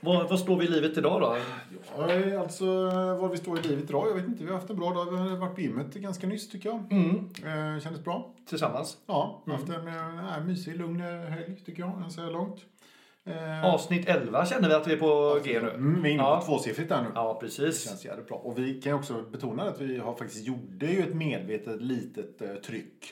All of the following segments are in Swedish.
vad, vad står vi i livet idag då? Ja, alltså var vi står i livet idag, jag vet inte. Vi har haft en bra dag. Vi har varit på gymmet ganska nyss tycker jag. Mm. Eh, kändes bra. Tillsammans. Ja, haft en eh, mysig, lugn eh, helg tycker jag, än så här långt. Eh, Avsnitt 11 känner vi att vi är på G nu. Mm, vi är inne Ja. på tvåsiffrigt där nu. Ja, Det precis. känns jävligt bra. Och vi kan också betona att vi har faktiskt gjorde ju ett medvetet litet eh, tryck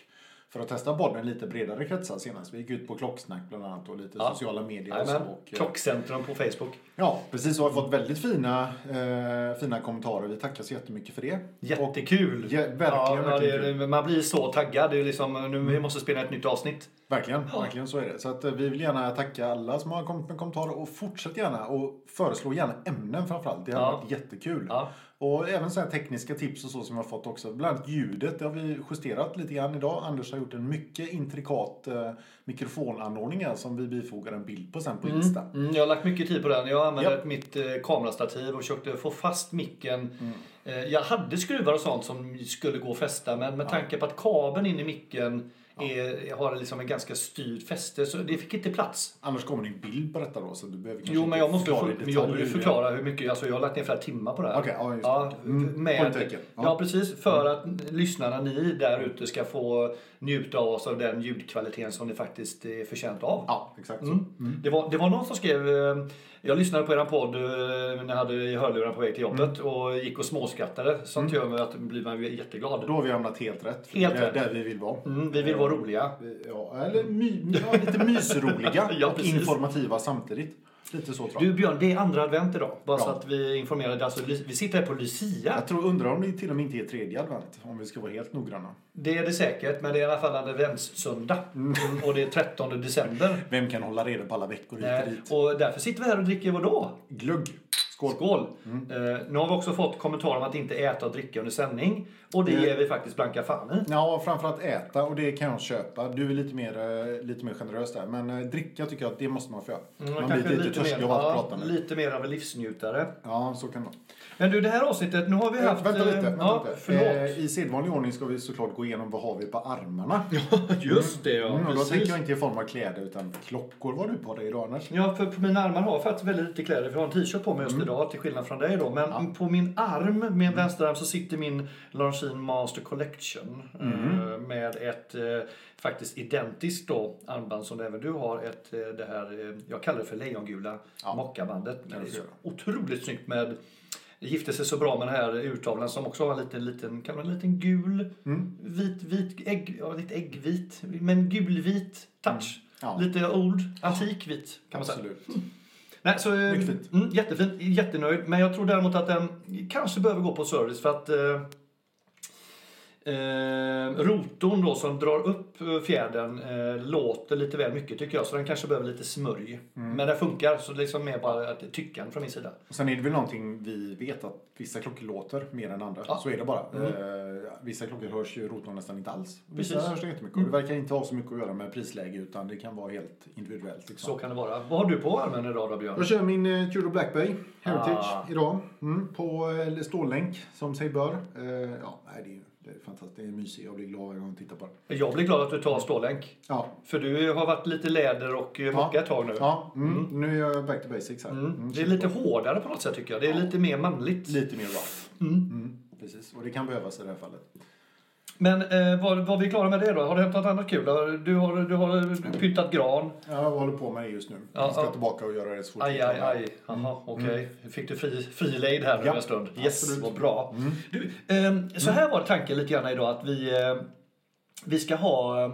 för att testa podden lite bredare kretsar senast. Vi gick ut på klocksnack bland annat och lite Ja. sociala medier och så. Och, eh, Klockcentrum på Facebook. Ja, precis. Och har fått väldigt fina, eh, fina kommentarer. Vi tackar så jättemycket för det. Jättekul! Ja, verkligen, ja, verkligen man blir så taggad. Det är liksom, nu vi måste spela ett nytt avsnitt. Verkligen, Ja. verkligen så är det. Så att eh, vi vill gärna tacka alla som har kommit med kommentarer och fortsätt gärna och föreslå gärna ämnen framförallt. Det har Ja. varit jättekul. Ja. Och även så här tekniska tips och så som vi har fått också. Bland annat ljudet, det har vi justerat lite grann idag. Anders har gjort en mycket intrikat eh, mikrofonanordning som vi bifogar en bild på sen på Insta. Mm, jag har lagt mycket tid på den. Jag använde ett mitt eh, kamerastativ och försökte få fast micken. Mm. Eh, jag hade skruvar och sånt som skulle gå att fästa men med tanke på att kabeln in i micken är, har liksom en ganska styrd fäste så det fick inte plats. Annars kommer det en bild på detta då så du behöver Jo men jag måste förklara för, jag vill förklara hur mycket, alltså jag har lagt ner flera timmar på det här. Okej, ja, just. Ja, Mm, med, ja. Ja. precis, för att lyssnarna, ni där ute ska få njuta av oss av den ljudkvaliteten som ni faktiskt är förtjänt av. Ja, exakt så. Mm. Det, var, det var någon som skrev, eh, jag lyssnade på er podd eh, när jag hade i hörlurarna på väg till jobbet Mm. och gick och småskrattade. Sånt gör mig att blir man jätteglad. Då har vi hamnat helt rätt. Helt det är rätt. där vi vill vara. Mm, vi vill vara roliga. Ja, eller my, ja, lite mysroliga Ja, och informativa samtidigt. Lite så tror jag. Du Björn, det är andra advent idag. Bara så Ja. att vi informerade. Alltså, vi sitter här på Lucia. Jag tror, undrar om det till och med inte är tredje advent, om vi ska vara helt noggranna. Det är det säkert, men det är i alla fall adventssöndag. Mm. Och det är 13 december. Vem kan hålla reda på alla veckor hit och dit? och därför sitter vi här och dricker vadå? Glögg. Skål. Skål! Eh, nu har vi också fått kommentarer om att inte äta och dricka under sändning. Och det Mm. ger vi faktiskt blanka fan i. Ja, framförallt äta och det kan jag köpa. Du är lite mer, eh, lite mer generös där. Men eh, dricka tycker jag att det måste man få göra. Mm, man blir lite törstig mer, av att ja, prata med. lite mer av en livsnjutare. Ja, så kan det vara. Men du, det här avsnittet, nu har vi Eh, haft... vänta lite. eh, Vänta ja, lite. Förlåt. Eh, I sedvanlig ordning ska vi såklart gå igenom vad har vi på armarna. Just det, ja. Mm, och då tänker jag inte i form av kläder utan klockor. Vad har du på dig idag annars? Ja, för på mina armar har jag faktiskt väldigt lite kläder. För jag har en t-shirt på mig just idag, till skillnad från dig då. Men på min arm, min vänsterarm, så sitter min Longines Master Collection. eh, Med ett eh, faktiskt identiskt då armband som även du har. Ett, eh, det här, jag kallar det för lejongula Ja. mockabandet. Men Ja, det är otroligt snyggt med det gifte sig så bra med den här urtavlan som också har en liten, liten, kan man, en liten gul, vit, vit, ägg, ja, lite äggvit, men gulvit touch. Ja. Lite old, antikvit kan man säga. Absolut. Nej, så, eh, Mycket fint. Mm, jättefint, jättenöjd. Men jag tror däremot att den kanske behöver gå på service för att eh, rotorn då som drar upp eh, fjädern eh, låter lite väl mycket tycker jag. Så den kanske behöver lite smörj. Mm. Men den funkar, så det är liksom mer bara ett tyckande från min sida. Sen är det väl någonting vi vet att vissa klockor låter mer än andra. Ja. Så är det bara. Eh, vissa klockor hörs ju rotorn nästan inte alls. Vissa Precis. hörs det jättemycket. Och det verkar inte ha så mycket att göra med prisläge utan det kan vara helt individuellt. Liksom. Så kan det vara. Vad har du på armen idag då Björn? Jag kör min eh, Tudor Black Bay Heritage Ah. idag. Mm, på eh, stållänk som sig bör. Eh, ja, nej, det, är, det är fantastiskt. Det är mysigt. Jag blir glad varje gång jag tittar på det. Jag blir glad att du tar stålänk. Ja, För du har varit lite läder och eh, mocka ett tag nu. ja mm, nu är jag back to basics här. Mm. Mm, Det är lite hårdare på något sätt tycker jag. Det är lite mer manligt. Lite mer rough. Mm, precis. Och det kan behövas i det här fallet. Men eh, var, var vi klara med det då? Har det hänt något annat kul? Du har, du har pyntat gran. Jag håller på med det just nu. Ja, jag ska ja. tillbaka och göra det så fort Aj, aj, aj. Jaha, okej. Fick du fri, fri lejd här nu Ja, en stund? Yes, absolut. vad bra. Du, ehm, så här var tanken lite grann idag att vi, eh, vi ska ha... eh,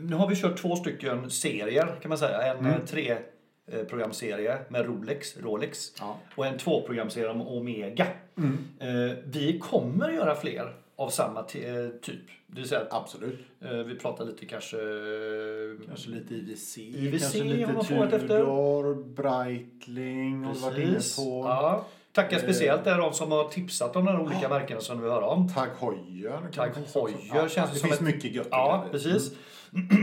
Nu har vi kört två stycken serier kan man säga. En mm. tre eh, programserie med Rolex, Rolex Ja. och en tvåprogramserie om Omega. Eh, vi kommer göra fler av samma eh, typ. Det vill säga Absolut. eh, vi pratar lite kanske... Kanske lite IWC, IWC kanske lite man frågat efter. Tudor, Breitling har varit inne Precis. på. Ja. Tacka speciellt där de som har tipsat om de här olika märkena som vi höra om. Tag Heuer. Tag Heuer ja, känns det som finns ett- mycket gött. Ja, i det.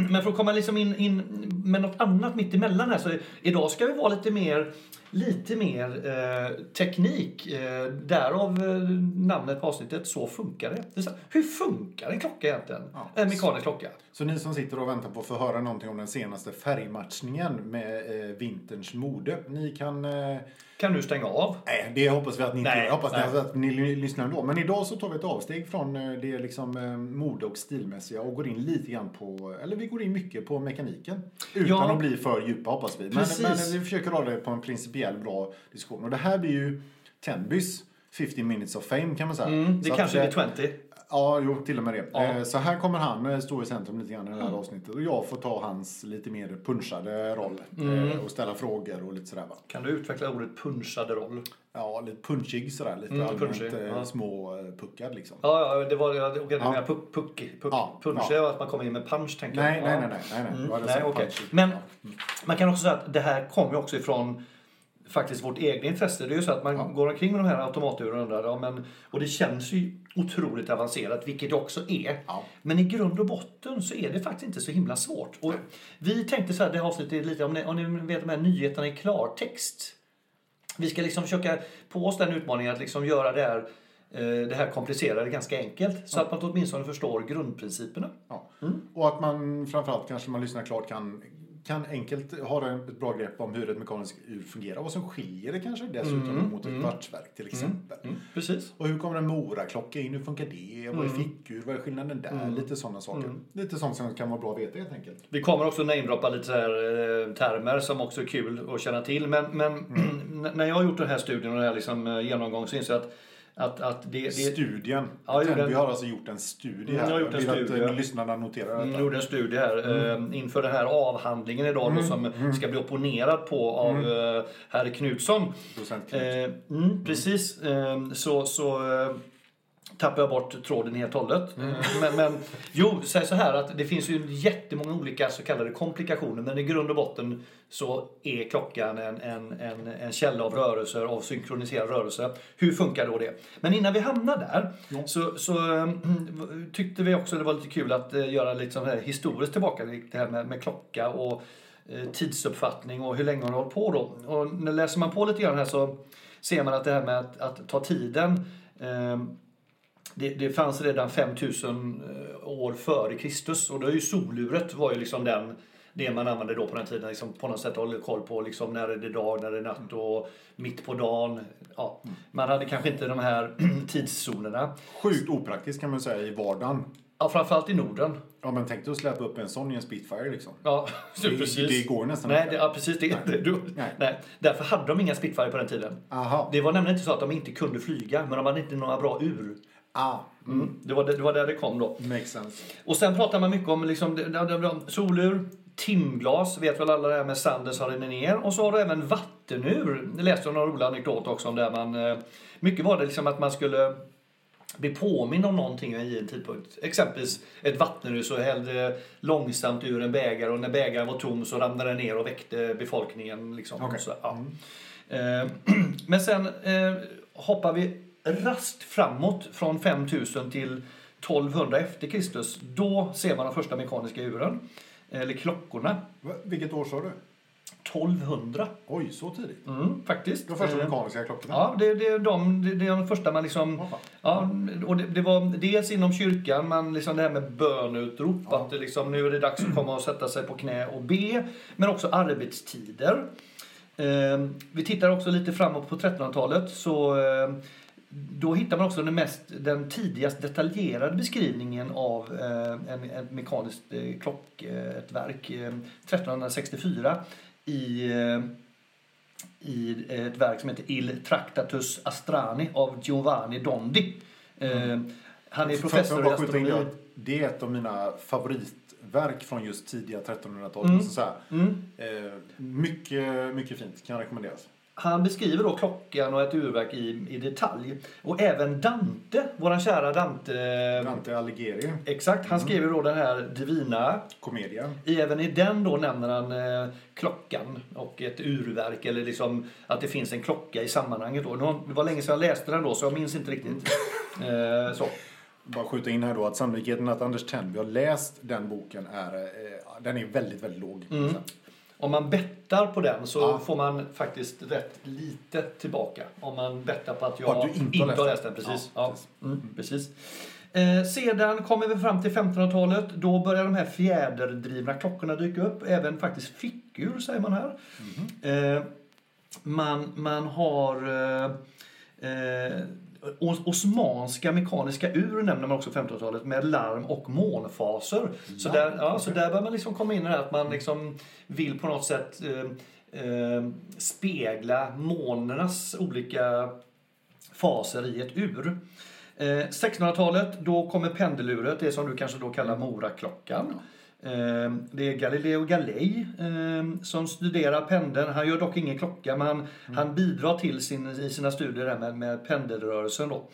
Men för att komma liksom in, in med något annat mitt emellan här så idag ska vi vara lite mer lite mer eh, teknik. Eh, därav eh, namnet på avsnittet Så funkar det. det så, hur funkar en klocka egentligen? Ja. En mekanisk klocka. Så ni som sitter och väntar på att få höra någonting om den senaste färgmatchningen med eh, vinterns mode. Ni kan... Eh, kan du stänga av? Nej, det hoppas vi att ni inte Jag hoppas nej. att ni lyssnar ändå. Men idag så tar vi ett avsteg från eh, det liksom eh, mode och stilmässiga och går in lite grann på, eller vi går in mycket på mekaniken. Utan ja. att bli för djupa hoppas vi. Men, men vi försöker hålla det på en principiell bra diskussion. Och det här blir ju Tenbys 50 minutes of fame kan man säga. Mm, det så kanske blir 20. Ja, jo, till och med det. Ja. Eh, så här kommer han eh, stå i centrum lite grann i det här mm. avsnittet. Och jag får ta hans lite mer punchade roll. Mm. Eh, och ställa frågor och lite sådär va. Kan du utveckla ordet punchade roll? Ja, lite punchig sådär. Lite mm, allmänt ja. små puckad liksom. Ja, ja det var, jag, okay, ja. puck, puck, puck. Ja, punch ja. att man kommer in med punch tänker nej, jag. Nej, nej, nej. nej, nej. Mm. nej okay. Men man kan också säga att det här kommer ju också ifrån faktiskt vårt egna intresse. Det är ju så att man ja. går omkring med de här automaturerna och undrar, ja, men, och det känns ju otroligt avancerat, vilket det också är. Ja. Men i grund och botten så är det faktiskt inte så himla svårt. Och vi tänkte så här, det här avsnittet lite, om ni, om ni vet de här nyheterna i klartext. Vi ska liksom försöka på oss den utmaningen att liksom göra det här eh, det här komplicerade ganska enkelt. Så ja. att man åtminstone förstår grundprinciperna. Ja. Mm. Och att man framförallt kanske man lyssnar klart kan kan enkelt ha ett bra grepp om hur ett mekaniskt ur fungerar. Vad som skiljer det kanske dessutom mm, mot ett mm, kvartsverk till exempel. Mm, precis. Och hur kommer en moraklocka in? Hur funkar det? Vad är mm. fickur? Vad är skillnaden där? Mm. Lite sådana saker. Mm. Lite sånt som kan vara bra att veta helt enkelt. Vi kommer också namedroppa lite så här, eh, termer som också är kul att känna till. Men, men när jag har gjort den här studien och den här liksom, eh, genomgång så inser jag att att, att det, det... Studien. Ja. Vi har alltså gjort en studie här. Jag har gjort en jag vill studie. att lyssnarna noterar detta. Jag gjorde en studie här mm. eh, inför den här avhandlingen idag mm. då, som mm. ska bli opponerad på av mm. eh, herr Knutsson. Docent Knut. Eh, mm, precis. Eh, så, så eh, tappar jag bort tråden helt och hållet. Mm. Men, men jo, säg så här att det finns ju jättemånga olika så kallade komplikationer men i grund och botten så är klockan en, en, en, en källa av rörelser, av synkroniserad rörelse. Hur funkar då det? Men innan vi hamnar där ja. så, så um, tyckte vi också det var lite kul att uh, göra lite sån här historiskt tillbaka det här med, med klocka och uh, tidsuppfattning och hur länge har hållit på då. Och när läser man på lite grann här så ser man att det här med att, att ta tiden um, det, det fanns redan 5000 eh, år före Kristus och då är ju soluret var ju liksom den det man använde då på den tiden. Liksom på något sätt hålla koll på liksom när är det dag, när är det natt och mitt på dagen. Ja. Man hade kanske inte de här tidszonerna. Sjukt opraktiskt kan man säga i vardagen. Ja, framförallt i Norden. Ja, men tänk dig att släppa upp en sån i en Spitfire liksom. Ja, det, precis. Det går nästan nej, inte. Det, ja, precis. Det, nej. Du, nej. nej. Därför hade de inga Spitfire på den tiden. Aha. Det var nämligen inte så att de inte kunde flyga, men de hade inte några bra ur. Ah. Mm. Det, var det, det var där det kom då. Makes sense. Och sen pratar man mycket om liksom, solur, timglas, vet väl alla det här med Sanders har den ner. Och så har du även vattenur. Jag läste några roliga anekdoter också om det. Man, eh, mycket var det liksom att man skulle bli påmind om någonting i en tidpunkt. Exempelvis ett vattenur så hällde långsamt ur en bägare och när bägaren var tom så ramlade den ner och väckte befolkningen. Liksom. Okay. Så, ja. mm. Men sen eh, hoppar vi rast framåt från 5000 till 1200 efter Kristus. Då ser man de första mekaniska uren, eller klockorna. Vilket år sa du? 1200. Oj, så tidigt? Mm, faktiskt. De första mekaniska klockorna? Ja, det, det, är de, det, det är de första man liksom... Ja, och det, det, var dels inom kyrkan, man liksom det här med bönutrop, ja. att det liksom, nu är det dags att komma och sätta sig på knä och be. Men också arbetstider. Eh, vi tittar också lite framåt på 1300-talet. så eh, då hittar man också den, mest, den tidigast detaljerade beskrivningen av eh, en, ett mekaniskt eh, klockverk. Eh, 1364 i, eh, i ett verk som heter Il Tractatus Astrani av Giovanni Dondi. Eh, mm. Han är professor i astronomi. Det är ett av mina favoritverk från just tidiga 1300-talet. Mm. Så mm. Eh, mycket, mycket fint, kan rekommenderas. Han beskriver då klockan och ett urverk i, i detalj. Och även Dante, våran kära Dante... Dante Alighieri. Exakt, han mm. skriver då den här Divina. Commedia. Även i den då nämner han eh, klockan och ett urverk eller liksom att det finns en klocka i sammanhanget. Då. Det var länge sedan jag läste den då så jag minns inte riktigt. eh, så. bara skjuta in här då att sannolikheten att Anders Tenby har läst den boken är, eh, den är väldigt, väldigt låg. Mm. Om man bettar på den så ja. får man faktiskt rätt lite tillbaka. Om man bettar på att jag inte, inte har läst den. Precis. Ja, precis. Ja. Mm, precis. Eh, sedan kommer vi fram till 1500-talet. Då börjar de här fjäderdrivna klockorna dyka upp. Även faktiskt fickur säger man här. Mm. Eh, man, man har eh, eh osmanska mekaniska ur nämner man också 1500-talet med larm och månfaser. Så, där, ja, så där bör man liksom komma in i det här att man liksom vill på något sätt eh, eh, spegla månernas olika faser i ett ur. Eh, 1600-talet, då kommer pendeluret, det som du kanske då kallar Moraklockan. Eh, det är Galileo Galilei eh, som studerar pendeln. Han gör dock ingen klocka, men han, mm. han bidrar till sin, i sina studier med, med pendelrörelsen. Då.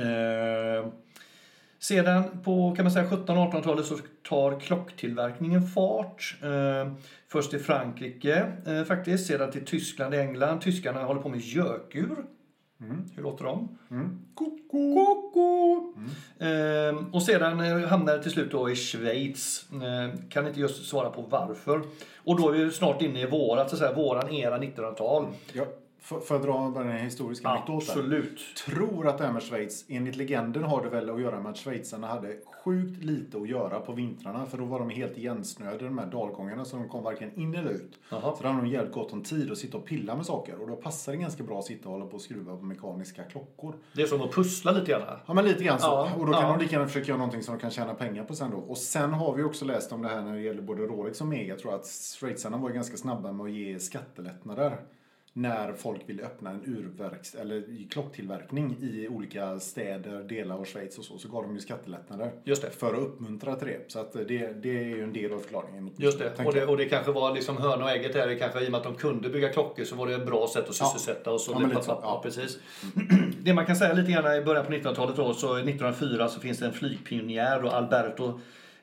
Eh, sedan på kan man säga 1700-1800-talet så tar klocktillverkningen fart. Först i Frankrike faktiskt, sedan till Tyskland och England. Tyskarna håller på med gökur. Mm. Hur låter de? Mm. Koko. Koko. Mm. Ehm, och sedan eh, hamnar det till slut då i Schweiz. Ehm, kan inte just svara på varför. Och då är vi snart inne i vårat, så att säga, våran era 1900-tal. Ja. Får jag dra bara den historiska anekdoten? Absolut. Tror att det här med Schweiz, enligt legenden har det väl att göra med att schweizarna hade sjukt lite att göra på vintrarna. För då var de helt igensnöade de här dalgångarna så de kom varken in eller ut. Aha. Så då hade de jävligt gott om tid att sitta och pilla med saker. Och då passar det ganska bra att sitta och hålla på och skruva på mekaniska klockor. Det är som att pussla lite grann? Ja, men lite grann så. Ja. Och då kan ja. de lika gärna försöka göra någonting som de kan tjäna pengar på sen då. Och sen har vi också läst om det här när det gäller både Rolex och Mega. Jag tror att schweizarna var ganska snabba med att ge skattelättnader när folk ville öppna en urverks eller klocktillverkning i olika städer, delar av Schweiz och så, så gav de ju skattelättnader. Just det. För att uppmuntra till det. Så att det, det är ju en del av förklaringen. Just det. Och, det. och det kanske var liksom hörna och ägget här, det kanske i och med att de kunde bygga klockor så var det ett bra sätt att sysselsätta. Ja. Och så ja, det, lite så. Ja. precis. det man kan säga lite grann i början på 1900-talet då, så 1904 så finns det en flygpionjär och Alberto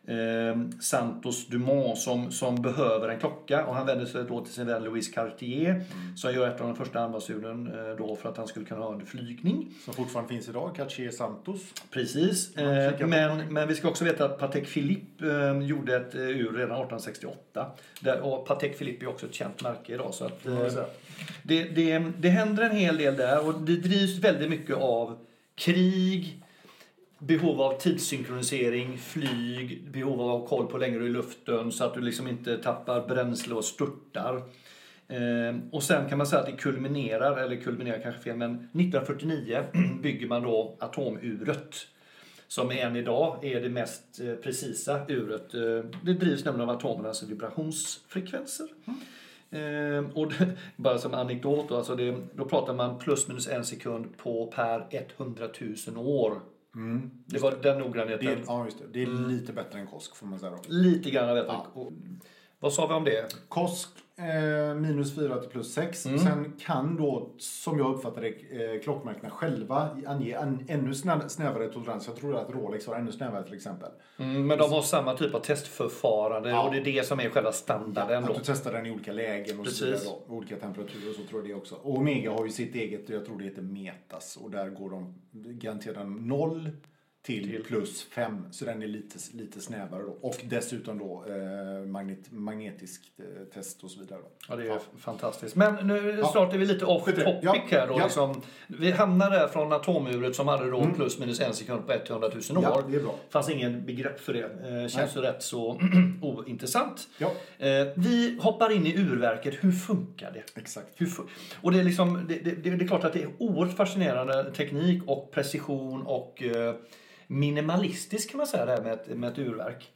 eh, Santos Dumont som, som behöver en klocka och han vänder sig då till sin vän Louis Cartier mm. som gör ett av de första anbandshjulen eh, då för att han skulle kunna ha en flygning. Som fortfarande finns idag, Cartier Santos. Precis, eh, men, men vi ska också veta att Patek Philippe eh, gjorde ett eh, ur redan 1868. Där, och Patek Philippe är också ett känt märke idag. Så att, eh, det, det, det händer en hel del där och det drivs väldigt mycket av krig, behov av tidssynkronisering, flyg, behov av att ha koll på längre i luften så att du liksom inte tappar bränsle och störtar. Eh, och sen kan man säga att det kulminerar, eller kulminerar kanske fel, men 1949 bygger man då atomuret. Som än idag är det mest eh, precisa uret. Eh, det drivs nämligen av atomernas vibrationsfrekvenser. Mm. Och det, bara som anekdot alltså det, då pratar man plus minus en sekund på per 100 000 år Mm, det var den noggrannheten. Det, ja, just det. Det är lite bättre än KOSK får man säga då. Lite grann bättre. Ja. Vad sa vi om det? KOSK eh, minus 4 till plus 6. Mm. Sen kan då, som jag uppfattar det, eh, klockmärkena själva ange en, ännu snävare tolerans. Jag tror att Rolex har ännu snävare till exempel. Mm, men de har samma typ av testförfarande ja. och det är det som är själva standarden. Ja, att du testar den i olika lägen och så vidare, olika temperaturer och så tror jag det också. Och Omega har ju sitt eget, jag tror det heter Metas och där går de garanterat noll till, till, plus 5. Så den är lite, lite snävare då. Och dessutom då eh, magnet, magnetiskt eh, test och så vidare. Då. Ja, det är ja. fantastiskt. Men nu ja. snart är vi lite off topic ja. här då. Liksom. Vi hamnar där från atomuret som hade då mm. plus minus en sekund på 100 000 år. Ja, det är bra. fanns ingen begrepp för det. Eh, känns ju rätt så ointressant. Ja. Eh, vi hoppar in i urverket. Hur funkar det? Exakt. Hur fun och det är, liksom, det, det, det, är klart att det är oerhört fascinerande teknik och precision och eh, minimalistisk kan man säga det här med ett, med ett urverk.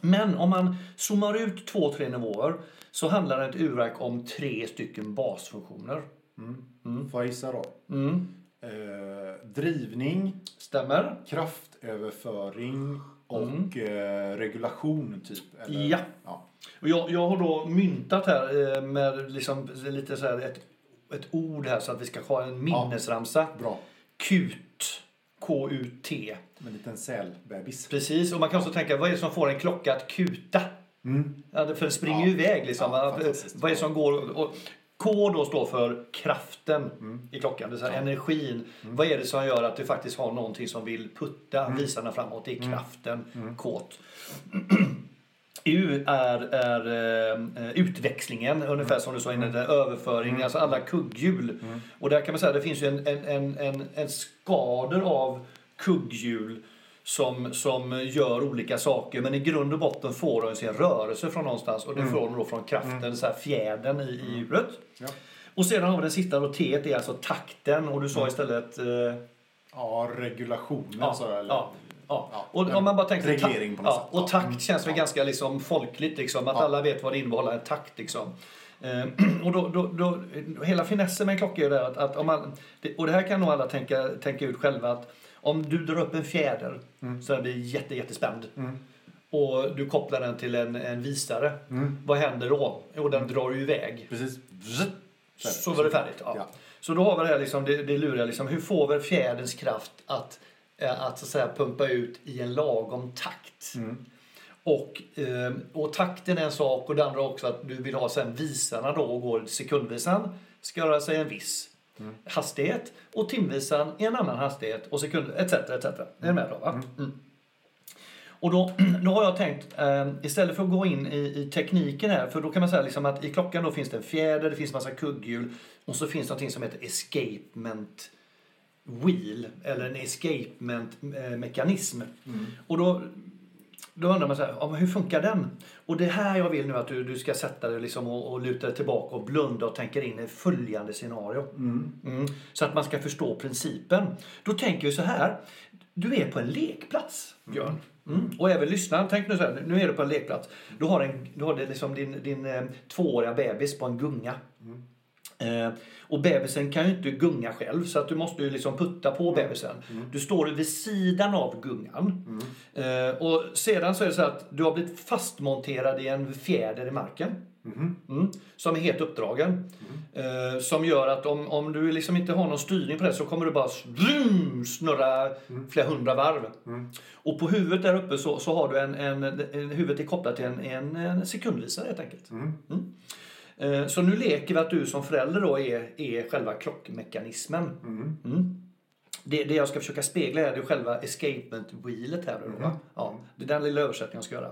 Men om man zoomar ut två, tre nivåer så handlar ett urverk om tre stycken basfunktioner. Mm. Mm. Får jag gissa då? Mm. Eh, drivning. Stämmer. Kraftöverföring och mm. eh, regulation typ. Eller? Ja. ja. Och jag, jag har då myntat här eh, med liksom lite så här ett, ett ord här så att vi ska ha en minnesramsa. Ja. Bra. KUT. K-U-T. En liten sälbebis. Precis, och man kan också tänka vad är det som får en klocka att kuta? Mm. Ja, för den springer ju ja. iväg liksom. Ja, vad är det som går? Och, K då står för kraften i klockan, det vill säga energin. Vad är det som gör att du faktiskt har någonting som vill putta visarna framåt? Det är kraften, K. U är, är eh, utväxlingen, ungefär som du sa innan, där, överföring, alltså alla kugghjul. Och där kan man säga att det finns ju en, en, en, en, skader av kugghjul som, som gör olika saker. Men i grund och botten får de sin rörelse från någonstans och det får de då från kraften, så här fjädern i, i hjulet. Ja. Och sedan har vi den sista då, T, det är alltså takten och du sa istället eh, Ja, regulationen Ja, så eller? ja, ja. Ja, Och om man bara tänker reglering på något sätt. Och takt känns väl ganska liksom folkligt, liksom, att alla vet vad det innehåller, en takt. Liksom. Eh, och då, då, då, hela finessen med en klocka är ju det att, att om man, och det här kan nog alla tänka, tänka ut själva, att om du drar upp en fjäder Mm. så den blir jätte, jättespänd och du kopplar den till en, en visare, vad händer då? Jo, den drar ju iväg. Precis. Så var det färdigt. Ja. Ja. Så då har vi det här liksom, det, det luriga liksom, hur får vi fjäderns kraft att, att, så att säga, pumpa ut i en lagom takt? Och, eh, och takten är en sak och det andra också att du vill ha sen visarna då och går sekundvisan ska röra sig en viss hastighet och timvisan en annan hastighet och sekund etc. etc. Är du med då? Va? Mm. Och då, då har jag tänkt, eh, istället för att gå in i, i tekniken här, för då kan man säga liksom att i klockan då finns det en fjäder, det finns massa kugghjul och så finns det någonting som heter escapement wheel, eller en escapement eh, mekanism. Och då, då undrar man så här, ja, hur funkar den? Och det här jag vill nu att du, du ska sätta dig liksom och, och luta dig tillbaka och blunda och tänka in i följande scenario. Mm. Så att man ska förstå principen. Då tänker vi så här, du är på en lekplats, Björn. Mm. Och även lyssnaren, tänk nu så här, nu är du på en lekplats. Du har, en, du har liksom din, din eh, tvååriga bebis på en gunga. Eh, och bebisen kan ju inte gunga själv så att du måste ju liksom putta på bebisen. Du står vid sidan av gungan. Eh, och sedan så är det så att du har blivit fastmonterad i en fjäder i marken. Mm, som är helt uppdragen. Eh, som gör att om, om du liksom inte har någon styrning på det så kommer du bara vroom, snurra flera hundra varv. Och på huvudet där uppe så, så har du en, en, en huvudet är kopplat till en, en, en sekundvisare helt enkelt. Mm. Eh, Så nu leker vi att du som förälder då är, är själva klockmekanismen. Mm. Det, det jag ska försöka spegla är det själva escapement wheelet här. Då, va? Ja, det är den lilla översättningen jag ska göra.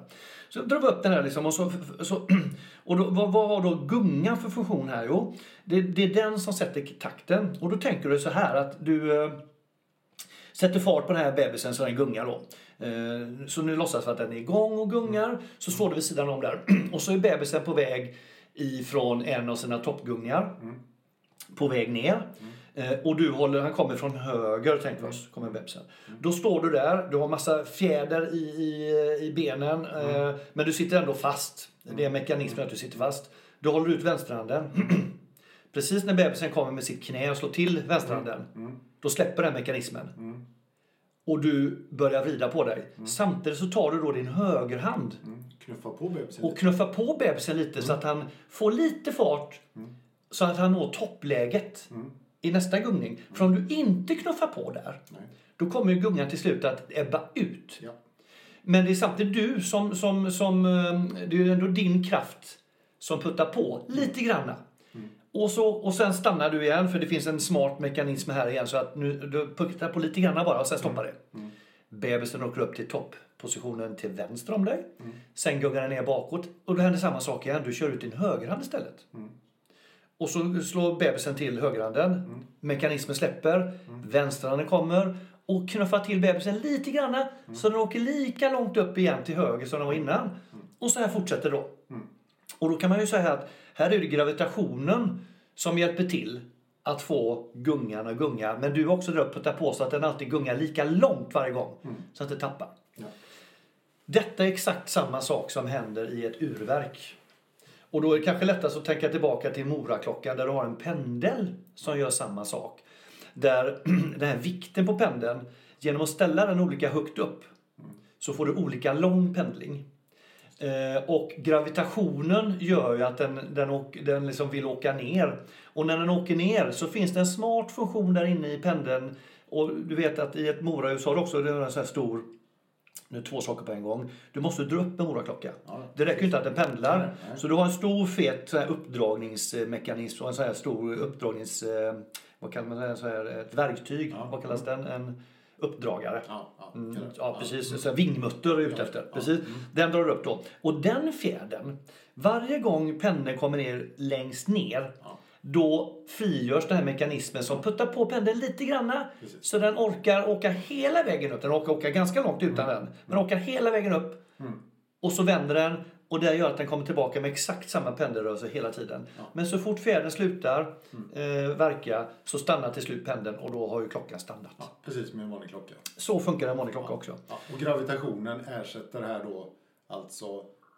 Så drar vi upp den här liksom och så... så och då, vad, vad har då gungan för funktion här? Jo, det, det är den som sätter takten. Och då tänker du så här att du... eh, Sätter fart på den här bebisen så den gungar då. Eh, Så nu låtsas vi att den är igång och gungar. Så står det vid sidan om där. Och så är bebisen på väg ifrån en av sina toppgungar. På väg ner. Eh, Och du håller, han kommer från höger tänkte vi oss, kommer bebisen. Då står du där, du har massa fjäder i, i, i benen. eh, Men du sitter ändå fast. Det är mekanismen att du sitter fast. Du håller ut vänsterhanden. Precis när bebisen kommer med sitt knä och slår till vänsterhanden. Då släpper den mekanismen. Och du börjar vrida på dig. Samtidigt så tar du då din högerhand Mm. Knuffa på bebisen. och knuffar på bebisen lite så att han får lite fart. Så att han når toppläget i nästa gungning. För om du inte knuffar på där, Nej. då kommer gungan till slut att ebba ut. Ja. Men det är samtidigt du som, som, som eh, det är ju ändå din kraft som puttar på lite granna. Och, så, och sen stannar du igen för det finns en smart mekanism här igen så att nu, du puttar på lite granna bara och sen stoppar det. Bebisen åker upp till topppositionen till vänster om dig. Sen gungar den ner bakåt och då händer samma sak igen. Du kör ut din högerhand istället. Och så slår bebisen till högerhanden. Mekanismen släpper. Vänsterhanden kommer och knuffar till bebisen lite grann så den åker lika långt upp igen till höger som den var innan. Och så här fortsätter då. Och då kan man ju säga att här är det gravitationen som hjälper till att få gungan att gunga. Men du också drar upp puttar på så att den alltid gungar lika långt varje gång. Så att det tappar. Ja. Detta är exakt samma sak som händer i ett urverk. Och då är det kanske lättast att tänka tillbaka till Moraklockan där du har en pendel som gör samma sak. Där den här vikten på pendeln, genom att ställa den olika högt upp så får du olika lång pendling. Eh, och gravitationen gör ju att den, den, den liksom vill åka ner. Och när den åker ner så finns det en smart funktion där inne i pendeln. Och du vet att i ett morahus har du också en sån här stor Nu två saker på en gång. Du måste dra upp en moraklocka. Ja, det räcker inte att den pendlar. Nej, nej. Så du har en stor fet så här, uppdragningsmekanism och en så här stor uppdragnings... Eh, vad kallar man det? Så här, ett verktyg. Ja. Vad kallas den? En uppdragare. Ja, ja, mm, ja precis. Så vingmutter är ute efter. Precis. Mm. Den drar upp då. Och den fjädern, varje gång pendeln kommer ner längst ner då frigörs den här mekanismen som puttar på pendeln lite granna. Precis. Så den orkar åka hela vägen upp. Den orkar åka ganska långt utan mm. den. Men orkar hela vägen upp. Mm. Och så vänder den. Och det gör att den kommer tillbaka med exakt samma pendelrörelse hela tiden. Ja. Men så fort fjädern slutar mm. eh, verka så stannar till slut pendeln och då har ju klockan stannat. Ja, precis som en vanlig klocka. Så funkar en vanlig klocka ja. också. Och gravitationen ersätter här då alltså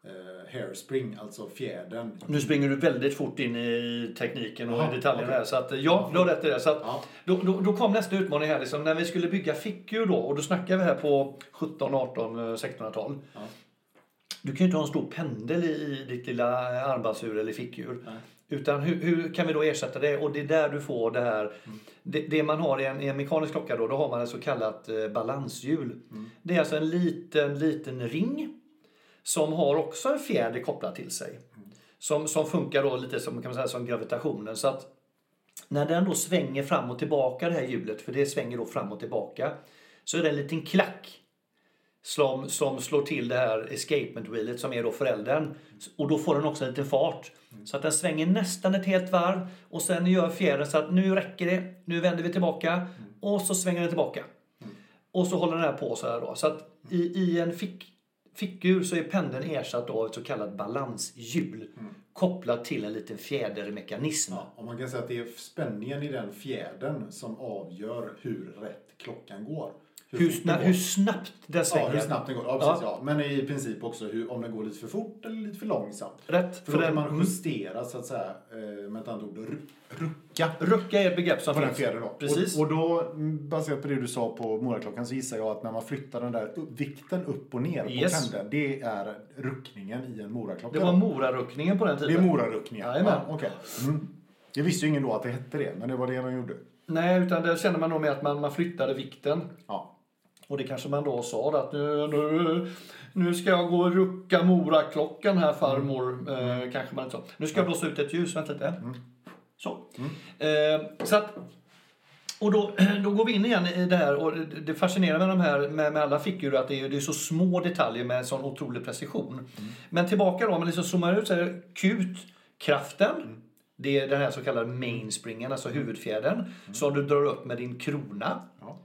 eh, hairspring, alltså fjädern. Nu springer du väldigt fort in i tekniken och Aha, detaljerna okay. här. Så att, ja, du har rätt i det. Så att, ja. då, då, då, kom nästa utmaning här. Liksom, när vi skulle bygga fickur då, och då snackar vi här på 17, 18, 1600-tal. Ja. Du kan ju inte ha en stor pendel i ditt lilla armbandsur eller fickur. Nej. Utan hur, hur, kan vi då ersätta det? Och det är där du får det här. Mm. Det, det, man har i en, i en, mekanisk klocka då, då har man ett så kallat eh, balanshjul. Mm. Det är alltså en liten, liten ring som har också en fjäder kopplad till sig. Som, som funkar då lite som, kan man säga, som gravitationen. Så att när den då svänger fram och tillbaka det här hjulet, för det svänger då fram och tillbaka, så är det en liten klack som, som slår till det här escapement wheelet som är då föräldern. Och då får den också en liten fart. Så att den svänger nästan ett helt varv och sen gör fjädern så att nu räcker det, nu vänder vi tillbaka och så svänger den tillbaka. Och så håller den här på så här då. Så att i, i en fick fickur så är pendeln ersatt av ett så kallat balanshjul mm. kopplat till en liten fjädermekanism. Ja, och man kan säga att det är spänningen i den fjädern som avgör hur rätt klockan går. Hur, sna hur, snabbt den svänger. Ja, hur snabbt den går. Ja, precis, ja. Men i princip också hur, om den går lite för fort eller lite för långsamt. Rätt. För, för då kan man justera så att säga, eh, med ett annat ord, rucka. Rucka är ett begrepp som på finns. Den då. Precis. Och, och då, mm, baserat på det du sa på moraklockan, så gissar jag att när man flyttar den där vikten upp och ner yes. på pendeln, det är ruckningen i en moraklocka. Det var moraruckningen på den tiden. Det är moraruckningen. Ja, okay. mm. Jag visste ju ingen då att det hette det, men det var det man gjorde. Nej, utan det känner man nog med att man, man flyttade vikten. Ja. Och det kanske man då sa att nu, nu, nu ska jag gå och rucka Moraklockan här farmor. Mm. Eh, kanske man inte sa. Nu ska jag blåsa ut ett ljus, vänta lite. Mm. Så. Mm. Eh, så att, och då, då går vi in igen i det här och det fascinerar med de här med, med alla fickor att det är, det är så små detaljer med sån otrolig precision. Mm. Men tillbaka då, om man liksom zoomar ut så är det kut, kraften. Mm. Det är den här så kallade mainspringen, alltså huvudfjädern, mm. som du drar upp med din krona. Ja.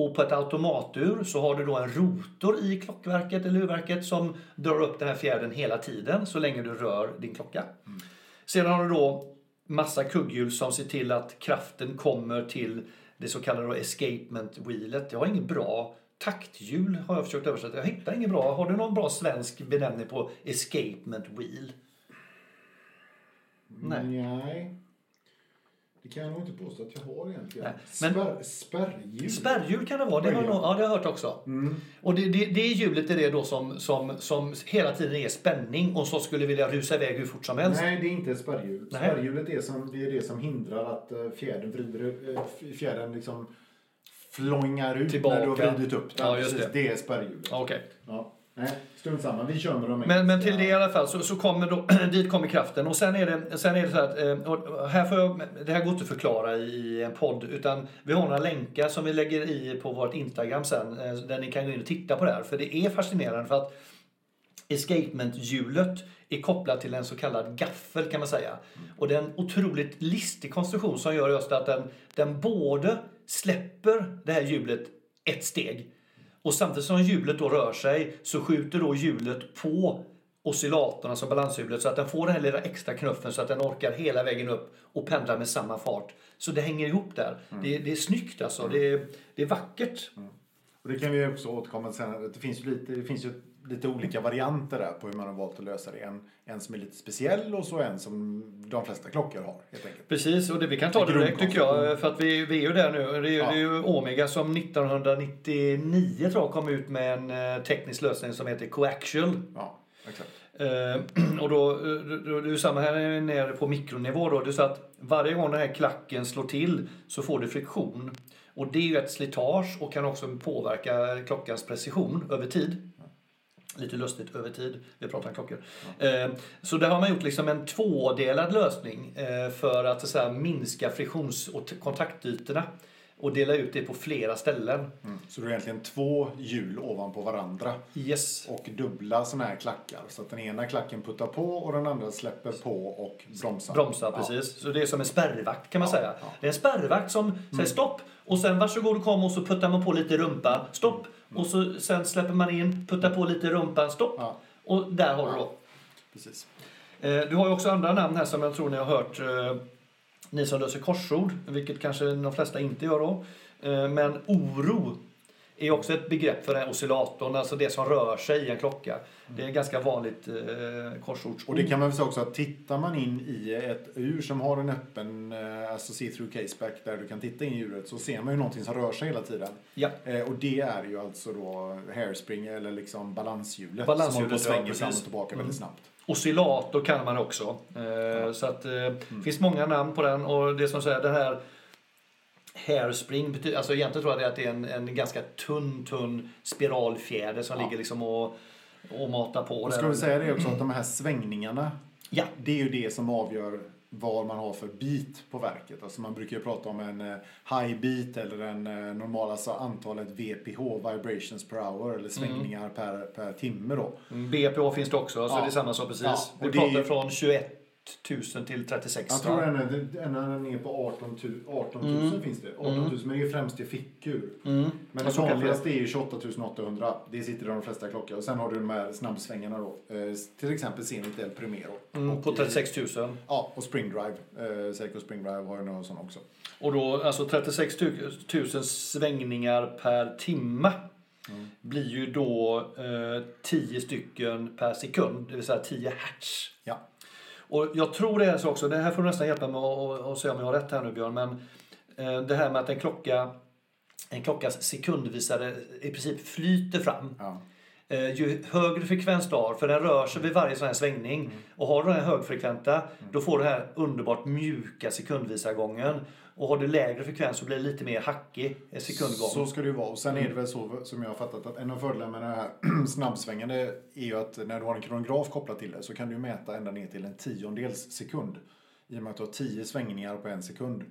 Och på ett automatur så har du då en rotor i klockverket eller urverket som drar upp den här fjädern hela tiden så länge du rör din klocka. Mm. Sedan har du då massa kugghjul som ser till att kraften kommer till det så kallade escapement wheelet. Jag har inget bra takthjul har jag försökt översätta. Jag hittar inget bra. Har du någon bra svensk benämning på escapement wheel? Nej. Nej. Det kan jag nog inte påstå att jag har egentligen. Nej, men Spär, spärrhjul. Spärrhjul kan det vara. Det har, nog, ja, det har jag hört också. Mm. Och det, det, det hjulet är det då som, som, som hela tiden är spänning och som skulle vilja rusa iväg hur fort som helst. Nej, det är inte ett spärrhjul. Nej. Spärrhjulet är, som, det är det som hindrar att eh, fjädern vrider, eh, fjädern liksom flångar ut Tillbaka. när du har vridit upp den. Ja, just det. det är spärrhjulet. Okay. Ja. Nej, strunt samma. Vi kör med dem men, men till det i alla fall så, så kommer då, dit kommer kraften. Och sen är det, sen är det så att, eh, här får jag, det här går inte att förklara i en podd. Utan vi har några länkar som vi lägger i på vårt Instagram sen. Eh, där ni kan gå in och titta på det här. För det är fascinerande för att escapement-hjulet är kopplat till en så kallad gaffel kan man säga. Och det är en otroligt listig konstruktion som gör just att den, den både släpper det här hjulet ett steg och samtidigt som hjulet då rör sig så skjuter då hjulet på oscillatorn, alltså balanshjulet, så att den får den här lilla extra knuffen så att den orkar hela vägen upp och pendlar med samma fart. Så det hänger ihop där. Mm. Det, det, är snyggt alltså. Mm. Det, är, det är vackert. Mm. Och det kan vi också återkomma till sen. Det finns ju lite, det finns ju lite olika varianter där på hur man har valt att lösa det. En, en som är lite speciell och så en som de flesta klockor har. Helt enkelt. Precis, och det, vi kan ta det direkt tycker jag. För att vi, vi är ju där nu. Det är, ja. det är ju Omega som 1999 tror jag kom ut med en eh, teknisk lösning som heter Coaxial. Ja. Exakt. Eh, och då, då, det är samma här nere på mikronivå då. Det är så att varje gång den här klacken slår till så får du friktion. Och det är ju ett slitage och kan också påverka klockans precision över tid. Lite lustigt över tid, vi pratar om klockor. Ja. Så där har man gjort liksom en tvådelad lösning eh, för att så här, minska friktions och kontaktytorna och dela ut det på flera ställen. Mm. Så det är egentligen två hjul ovanpå varandra. Yes. Och dubbla sådana här klackar. Så att den ena klacken puttar på och den andra släpper på och bromsar. Bromsar, precis. Ja. Så det är som en spärrvakt kan man ja, säga. Ja. Det är en spärrvakt som mm. säger stopp och sen varsågod och kom och så puttar man på lite rumpa. Stopp. Mm. Och så, sen släpper man in, puttar på lite rumpan. Stopp. Och där har du då. Precis. Eh, du har ju också andra namn här som jag tror ni har hört eh, ni som löser korsord, vilket kanske de flesta inte gör då. Eh, men oro är också ett begrepp för oscillatorn, alltså det som rör sig i en klocka. Det är ett ganska vanligt eh, korsordsord. Och det kan man väl säga också att tittar man in i ett ur som har en öppen eh, alltså see-through caseback där du kan titta in i uret så ser man ju någonting som rör sig hela tiden. Ja. Eh, och det är ju alltså då hairspring eller liksom balanshjulet, balanshjulet som håller på och svänger ja, fram och tillbaka mm. väldigt snabbt. Oscillator kan man också. Eh, så att det eh, mm. finns många namn på den och det som säger den här Hairspring betyder, alltså egentligen tror jag att det är en, en ganska tunn, tunn spiralfjäder som ja. ligger liksom och, och matar på. Och ska vi säga det också att de här svängningarna, ja. det är ju det som avgör vad man har för bit på verket. Alltså man brukar ju prata om en eh, high beat eller en eh, normal, alltså antalet VPH, vibrations per hour, eller svängningar mm. per, per timme då. Mm, BPH finns det också, så ja. det är samma sak precis. Ja, Vi pratar är... från 21 000 till 36 Jag tror den är, den är på 18 000, 18 000 mm. finns det. 18 000, mm. är främst i fickur. Mm. Men det vanligaste är ju 28 800. Det sitter i de flesta klockor. Och sen har du de här snabbsvängarna då. Eh, till exempel Zenit El Primero. Mm, på 36 000. Ja, och Spring Drive. Eh, Seiko Spring Drive har ju någon sån också. Och då, alltså 36 000 svängningar per timme. Mm. blir ju då eh, 10 stycken per sekund, det vill säga 10 hertz. Ja. Och jag tror det är så också, det här får du nästan hjälpa mig att se om jag har rätt här nu Björn, men eh, det här med att en klocka en klockas sekundvisare i princip flyter fram. Ja. Eh, ju högre frekvens du har, för den rör sig vid varje sån här svängning. Mm. Och har du den här högfrekventa, mm. då får du den här underbart mjuka sekundvisargången. Och har du lägre frekvens så blir det lite mer hackig sekundgång. Så ska det ju vara. Och sen är det väl så som jag har fattat att en av fördelarna med den här snabbsvängande är ju att när du har en kronograf kopplat till det så kan du mäta ända ner till en tiondels sekund. I och med att du har tio svängningar på en sekund.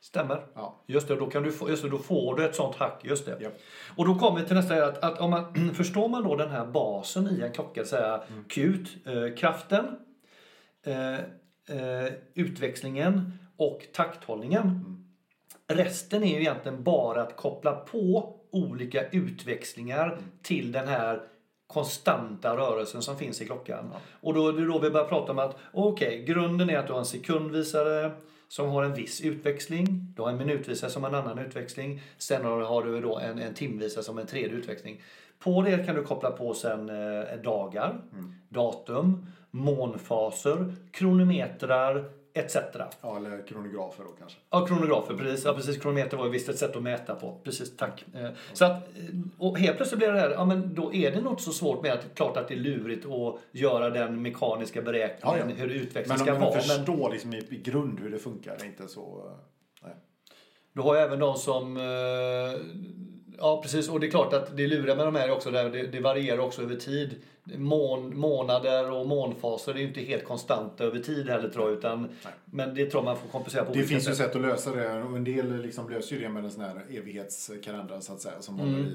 Stämmer. Ja. Just det, då, kan du få, just det, då får du ett sånt hack. Just det. Ja. Och då kommer vi till nästa, att, att om man, förstår man då den här basen i en klocka, säga mm. Qt, eh, kraften, eh, eh, utväxlingen och takthållningen. Mm. Resten är ju egentligen bara att koppla på olika utväxlingar mm. till den här konstanta rörelsen som finns i klockan. Ja. Och då är det då vi börjar prata om att okej, okay, grunden är att du har en sekundvisare som har en viss utväxling. Du har en minutvisare som en annan utväxling. Sen har du då en, en timvisare som en tredje utväxling. På det kan du koppla på sen eh, dagar, mm. datum, månfaser, kronometrar, etc. Ja, eller kronografer då kanske. Ja, kronografer, precis. Ja, precis. Kronometer var ju visst ett sätt att mäta på. Precis, tack. Mm. Så att, eh, och helt plötsligt blir det här, ja men då är det något så svårt med att, klart att det är lurigt att göra den mekaniska beräkningen, ja, ja. hur utvecklingen ska vara. Men om man förstår liksom i, grund hur det funkar, är inte så... Eh, nej. Du har ju även de som Ja, precis. Och det är klart att det luriga med de här också, där det, det varierar också över tid. Mån, månader och månfaser är ju inte helt konstanta över tid heller tror jag. Utan, men det tror man får kompensera på Det finns sätt. ju sätt att lösa det och en del liksom löser ju det med en sån här evighetskalender så att säga. Som mm. håller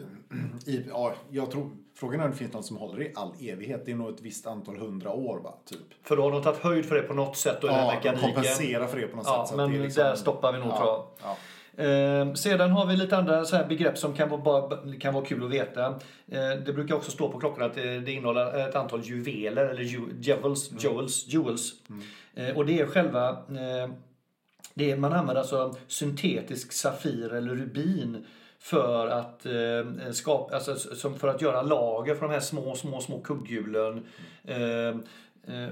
i, i, ja, jag tror, frågan är om det finns någon som håller i all evighet. Det är nog ett visst antal hundra år va? Typ. För då har de tagit höjd för det på något sätt. Och ja, de kompenserar för det på något ja, sätt. men liksom, där stoppar vi nog ja, tror jag. Ja. Eh, sedan har vi lite andra så här begrepp som kan vara, bara, kan vara kul att veta. Eh, det brukar också stå på klockorna att det, det innehåller ett antal juveler eller ju, jewels, mm. jewels, jewels. Mm. Eh, och det är själva eh, det är, man använder alltså syntetisk safir eller rubin för att, eh, skapa, alltså, för att göra lager för de här små, små, små kugghjulen. Eh, Eh,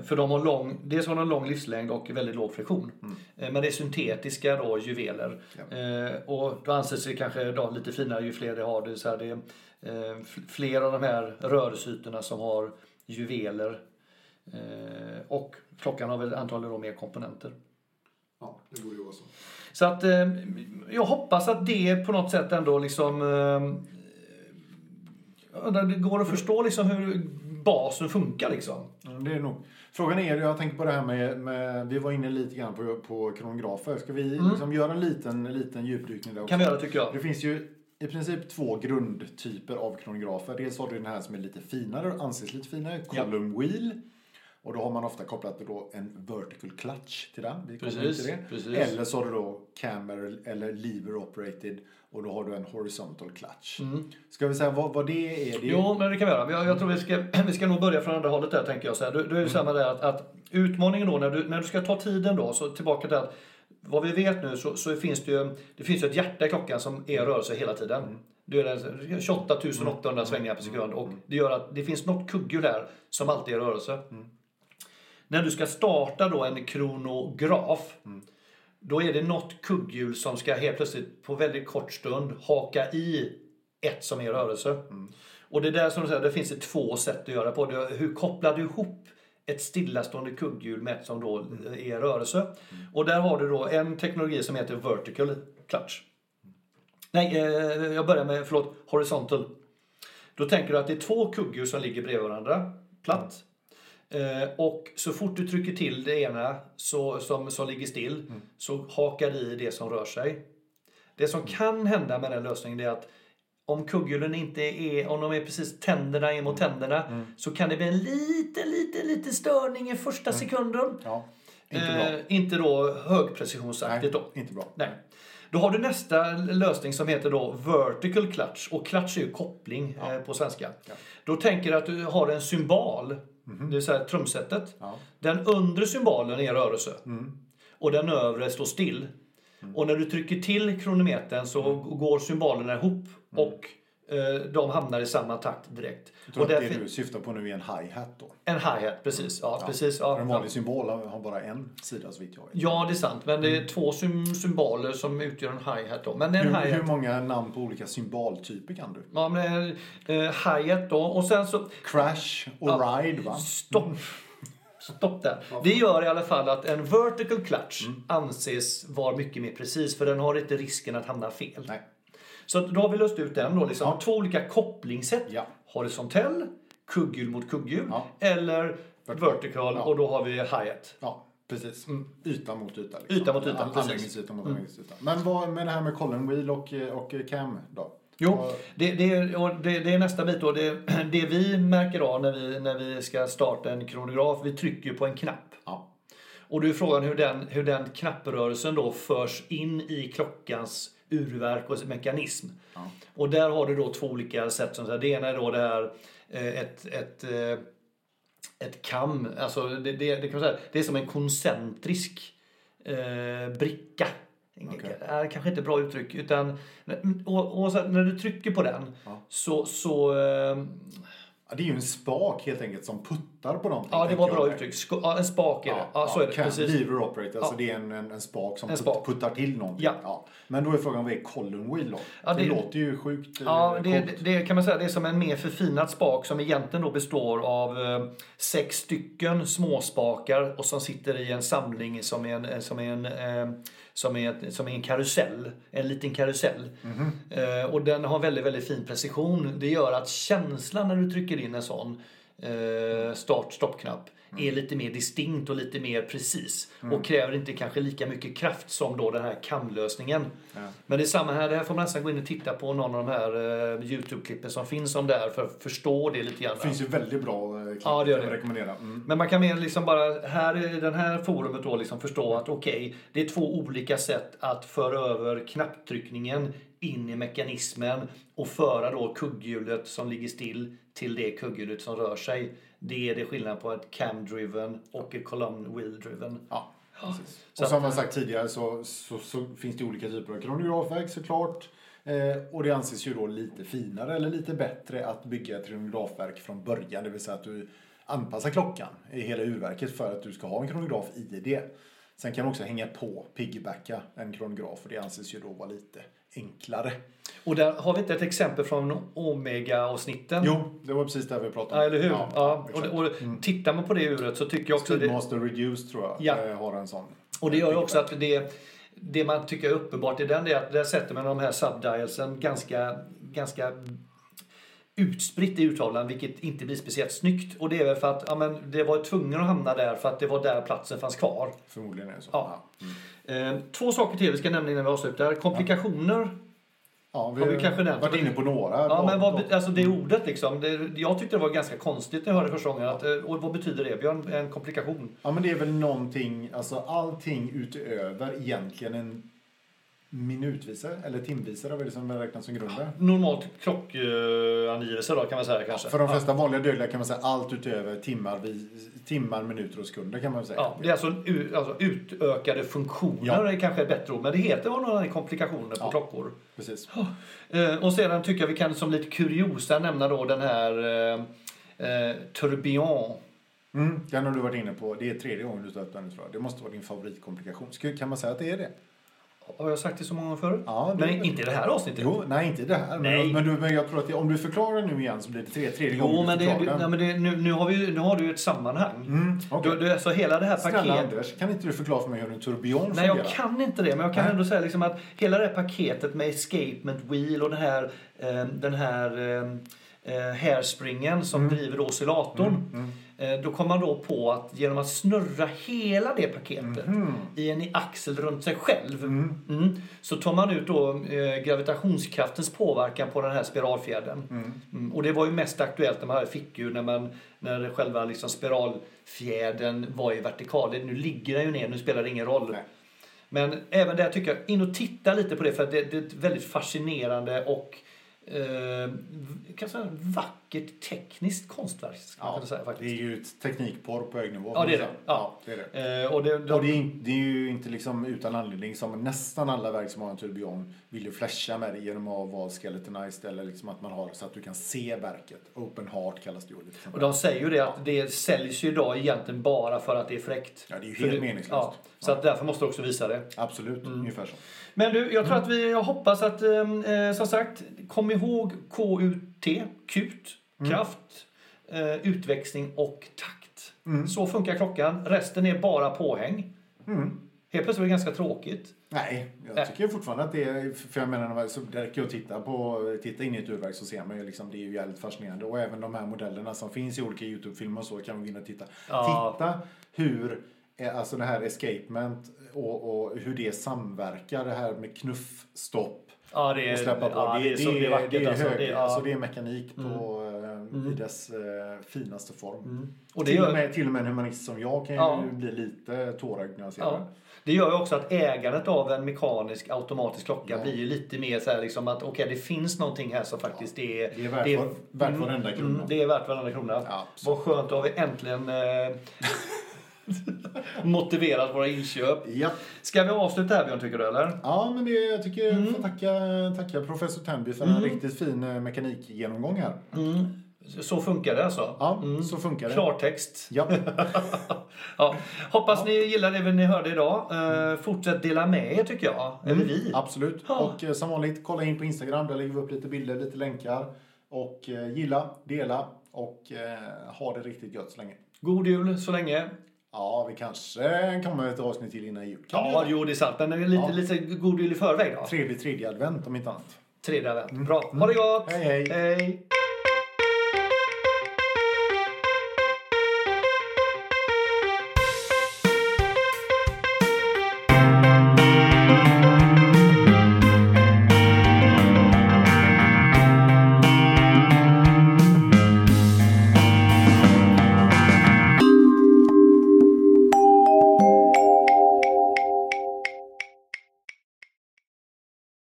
för de har lång, dels har de lång livslängd och väldigt låg friktion. Mm. Eh, men det är syntetiska då, juveler. Ja. Eh, och då anses det kanske då lite finare ju fler det har. Det är, så här, det är fler av de här rörelseytorna som har juveler. Eh, och klockan har väl antagligen då mer komponenter. Ja, det borde ju vara så. Så att eh, jag hoppas att det på något sätt ändå liksom... Det går att förstå liksom hur basen funkar liksom. Det är nog. Frågan är, jag tänker på det här med, med vi var inne lite grann på, på kronografer. Ska vi mm. liksom göra en liten, liten djupdykning där också? kan vi göra tycker jag. Det finns ju i princip två grundtyper av kronografer. Dels har du den här som är lite finare, anses lite finare, column ja. wheel. Och då har man ofta kopplat då en vertical clutch till den. Vi precis, till det. Precis. Eller så har du då camera eller lever operated och då har du en horizontal clutch. Mm. Ska vi säga vad, vad det är? Det... Jo, men det kan vi göra. Jag, jag tror vi ska, vi ska nog börja från andra hållet där tänker jag. Så här. Då, då är det mm. samma där att, att, utmaningen då när du, när du ska ta tiden då, så tillbaka till att vad vi vet nu så, så finns det ju det finns ett hjärta i klockan som är i rörelse hela tiden. Mm. Det är 28 800 mm. svängningar per sekund och det gör att det finns något kugghjul där som alltid är i rörelse. Mm. När du ska starta då en kronograf mm. Då är det något kugghjul som ska helt plötsligt på väldigt kort stund haka i ett som är rörelse. Mm. Och det är där som du säger, det finns det två sätt att göra på. Hur kopplar du ihop ett stillastående kugghjul med ett som då mm. är rörelse? Mm. Och där har du då en teknologi som heter vertical clutch. Nej, eh, jag börjar med, förlåt, horizontal. Då tänker du att det är två kugghjul som ligger bredvid varandra, platt. Eh, och så fort du trycker till det ena så, som, som ligger still mm. så hakar i det som rör sig. Det som mm. kan hända med den lösningen är att om kugghjulen inte är, om de är precis tänderna emot mm. tänderna mm. så kan det bli en liten, liten, liten störning i första mm. sekunden. Ja, inte, bra. Eh, inte då högprecisionsaktigt då. Inte bra. Nej. Då har du nästa lösning som heter då vertical clutch och clutch är ju koppling ja. eh, på svenska. Ja. Då tänker du att du har en symbol Mm. Det vill säga trumsetet. Ja. Den undre symbolen är i rörelse. Mm. Och den övre står still. Mm. Och när du trycker till kronometern så mm. går symbolerna ihop. Mm. Och de hamnar i samma takt direkt. Jag tror och det du syftar på nu är en hi-hat då? En hi-hat, precis. Ja, ja. precis ja. en vanlig symbol har bara en sida så vitt jag vet. Ja, det är sant. Men det är mm. två symboler som utgör en hi-hat då. Men en hur, hi hur många namn på olika symboltyper kan du? Ja, men eh, hi-hat då. Och sen så... Crash och ja, ride va? Stopp. Stopp där. Det gör i alla fall att en vertical clutch mm. anses vara mycket mer precis för den har inte risken att hamna fel. Nej. Så då har vi löst ut den då. Liksom. Ja. Två olika kopplingssätt. Ja. Horisontell, kugghjul mot kugghjul. Ja. Eller vertical och då har vi hi-hat. Ja. Precis. Mm. Yta mot yta. Liksom. Yta mot yta, Anläggningsyta mot mm. Men vad med det här med column wheel och, och cam då? Jo, det, det, det, det, är nästa bit då. Det, det vi märker av när vi, när vi ska starta en kronograf, vi trycker på en knapp. Ja. Och då är frågan hur den, hur den knapprörelsen då förs in i klockans urverk och mekanism. Ja. Och där har du då två olika sätt. Som det ena är då det här eh, ett, ett, eh, ett kam, alltså det, det, det, kan man säga, det är som en koncentrisk eh, bricka. Okay. är kanske inte bra uttryck. Utan, och, och så, när du trycker på den ja. så, så eh, Ja, det är ju en spak helt enkelt som puttar på någonting. Ja, det var bra uttryck. Ja, en spak är det. Ja, så är det. Precis. Lever operator, alltså det är en, en, en spak som en spak. puttar till någonting. Ja. Men då är frågan, vad är column wheel då? Ja, det, det låter ju sjukt Ja, eh, det, det, kan man säga, det är som en mer förfinad spak som egentligen då består av eh, sex stycken småspakar och som sitter i en samling som är en, som är en eh, som är, som är en karusell. En liten karusell. Mm -hmm. eh, och den har väldigt, väldigt fin precision. Det gör att känslan när du trycker in en sån eh, start-stoppknapp. Är lite mer distinkt och lite mer precis. Mm. Och kräver inte kanske lika mycket kraft som då den här kamlösningen. Ja. Men det är samma här, det här får man nästan gå in och titta på någon av de här uh, Youtube-klippen som finns om det här för att förstå det lite grann. Det finns ju väldigt bra uh, klipp ja, det gör det. rekommendera. Mm. Men man kan mer liksom bara här i den här forumet då liksom förstå att okej, okay, det är två olika sätt att föra över knapptryckningen in i mekanismen och föra då kugghjulet som ligger still till det kugghjulet som rör sig. Det är det skillnad på ett cam-driven och ett column wheel-driven. Ja, precis. Och som jag sagt tidigare så, så, så, finns det olika typer av kronografverk såklart. Eh, och det anses ju då lite finare eller lite bättre att bygga ett kronografverk från början. Det vill säga att du anpassar klockan i hela urverket för att du ska ha en kronograf i det. Sen kan man också hänga på, piggybacka en kronograf och det anses ju då vara lite enklare. Och där har vi inte ett exempel från Omega-avsnitten? Jo, det var precis det vi pratade om. Ja, eller hur? Ja, ja. Och, och mm. Tittar man på det uret så tycker jag också... Speedmaster det... Reduced tror jag ja. Eh, har en sån. Och det gör ju också att det, det man tycker är uppenbart i den är att där sätter man de här subdialsen ganska, ganska utspritt i urtavlan vilket inte blir speciellt snyggt. Och det är väl för att ja, men det var tvungen att hamna där för att det var där platsen fanns kvar. Förmodligen är det så. Ja. Mm. Två saker till vi ska nämna innan vi avslutar. Komplikationer Ja, vi har vi kanske nämnt. varit inne på några. Ja, men vad, alltså det ordet liksom. Det, jag tyckte det var ganska konstigt när jag hörde första gången. Att, eh, och vad betyder det? Vi har en, en komplikation. Ja, men det är väl någonting, alltså allting utöver egentligen en minutvisare eller timvisare, vad är det som räknas som grund Normalt klockangivelse då kan man säga kanske. För de flesta vanliga dödliga kan man säga allt utöver timmar, timmar minuter och sekunder kan man säga. Ja, det är alltså, alltså utökade funktioner ja. är kanske ett bättre ord, men det heter några komplikationer på ja, klockor. Precis. Eh, och sedan tycker jag vi kan som lite kuriosa nämna då den här eh, eh tourbillon. Mm, den har du varit inne på. Det är tredje gången du tar upp den tror jag. Det måste vara din favoritkomplikation. Kan man säga att det är det? Har jag sagt det så många gånger förut? Ja, det, men inte i det här avsnittet. Jo, nej, inte i det här. Nej. Men, du, men jag tror att det, om du förklarar nu igen så blir det tre, tredje gången men, det, nej, men det, nu, nu, har vi, nu har du ett sammanhang. Mm, okay. du, du, alltså hela det här paketet... Snälla Anders, kan inte du förklara för mig hur en tourbillon fungerar? Nej, jag kan inte det. Men jag kan nej. ändå säga liksom att hela det här paketet med escapement wheel och den här, eh, den här eh, eh hairspringen som mm. driver oscillatorn. Mm, mm. Då kom man då på att genom att snurra hela det paketet mm. i en axel runt sig själv mm. Mm, så tar man ut då eh, gravitationskraftens påverkan på den här spiralfjädern. Mm. mm. Och det var ju mest aktuellt när man hade fickur när, man, när själva liksom spiralfjädern var i vertikal. Nu ligger den ju ner, nu spelar det ingen roll. Nej. Men även där tycker jag, in och titta lite på det för det, det är ett väldigt fascinerande och eh, kan säga, vackert tekniskt konstverk. Ja, säga, faktiskt. Det är ju ett teknikporr på hög nivå. Ja, det är det. Ja. det, är det. Eh, och det, de... och det, är, det är ju inte liksom utan anledning som nästan alla verk som har en turbion vill ju flasha med det genom att vara skeletonized eller liksom att man har så att du kan se verket. Open heart kallas det ju. Och de säger ju det att det säljs ju idag egentligen bara för att det är fräckt. Ja, det är ju helt meningslöst. Ja, så att därför måste du också visa det. Absolut, mm. ungefär så. Men du, jag tror att vi, jag hoppas att, ehm, eh, som sagt, kom ihåg KUT, KUT, mm. kraft, eh, utväxling och takt. Mm. Så funkar klockan. Resten är bara påhäng. Mm. Helt plötsligt är det ganska tråkigt. Nej, jag tycker fortfarande att det är, för jag menar, så det räcker att titta, på, titta in i ett urverk så ser man ju liksom, det är ju jävligt fascinerande. Och även de här modellerna som finns i olika YouTube-filmer och så kan man gå in och titta. Ja. Titta hur alltså det här escapement och, och hur det samverkar, det här med knuffstopp Ja, det är, och släppa på. Ja, det, det, det, är, vackert, det, är alltså. hög, det, ja. alltså, det är mekanik på, mm. Eh, mm. i dess uh, finaste form. Mm. Och till, gör... och med, till och med en humanist som jag kan ja. ju bli lite tårögd när jag ser ja. det. Det gör ju också att ägandet av en mekanisk automatisk klocka ja. blir ju lite mer så här liksom att okej okay, det finns någonting här som faktiskt ja. är... Det är värt, det är, värt varenda krona. Mm, det är värt varenda krona. Ja, Vad skönt, då har vi äntligen eh, motiverat våra inköp. Ja. Ska vi avsluta här Björn, tycker du eller? Ja, men det, jag tycker mm. får tacka, tacka professor Tenby för mm. en riktigt fin eh, mekanikgenomgång här. Mm. Så funkar det alltså? Ja, mm. så funkar det. Klartext. Ja. ja. Hoppas ja. ni gillar det ni hörde idag. Uh, fortsätt dela med er tycker jag. Mm. Eller vi. Absolut. Ja. Och uh, som vanligt, kolla in på Instagram. Där lägger vi upp lite bilder, lite länkar. Och uh, gilla, dela och ha det riktigt gött så länge. God jul så länge. Ja, vi kanske kommer ett avsnitt till innan jul. Kan ja, jo det är sant. Men lite, ja. lite god jul i förväg då. Tredje, tredje advent om inte annat. Tredje advent. Bra. Ha det gott. Hej, hej. hej.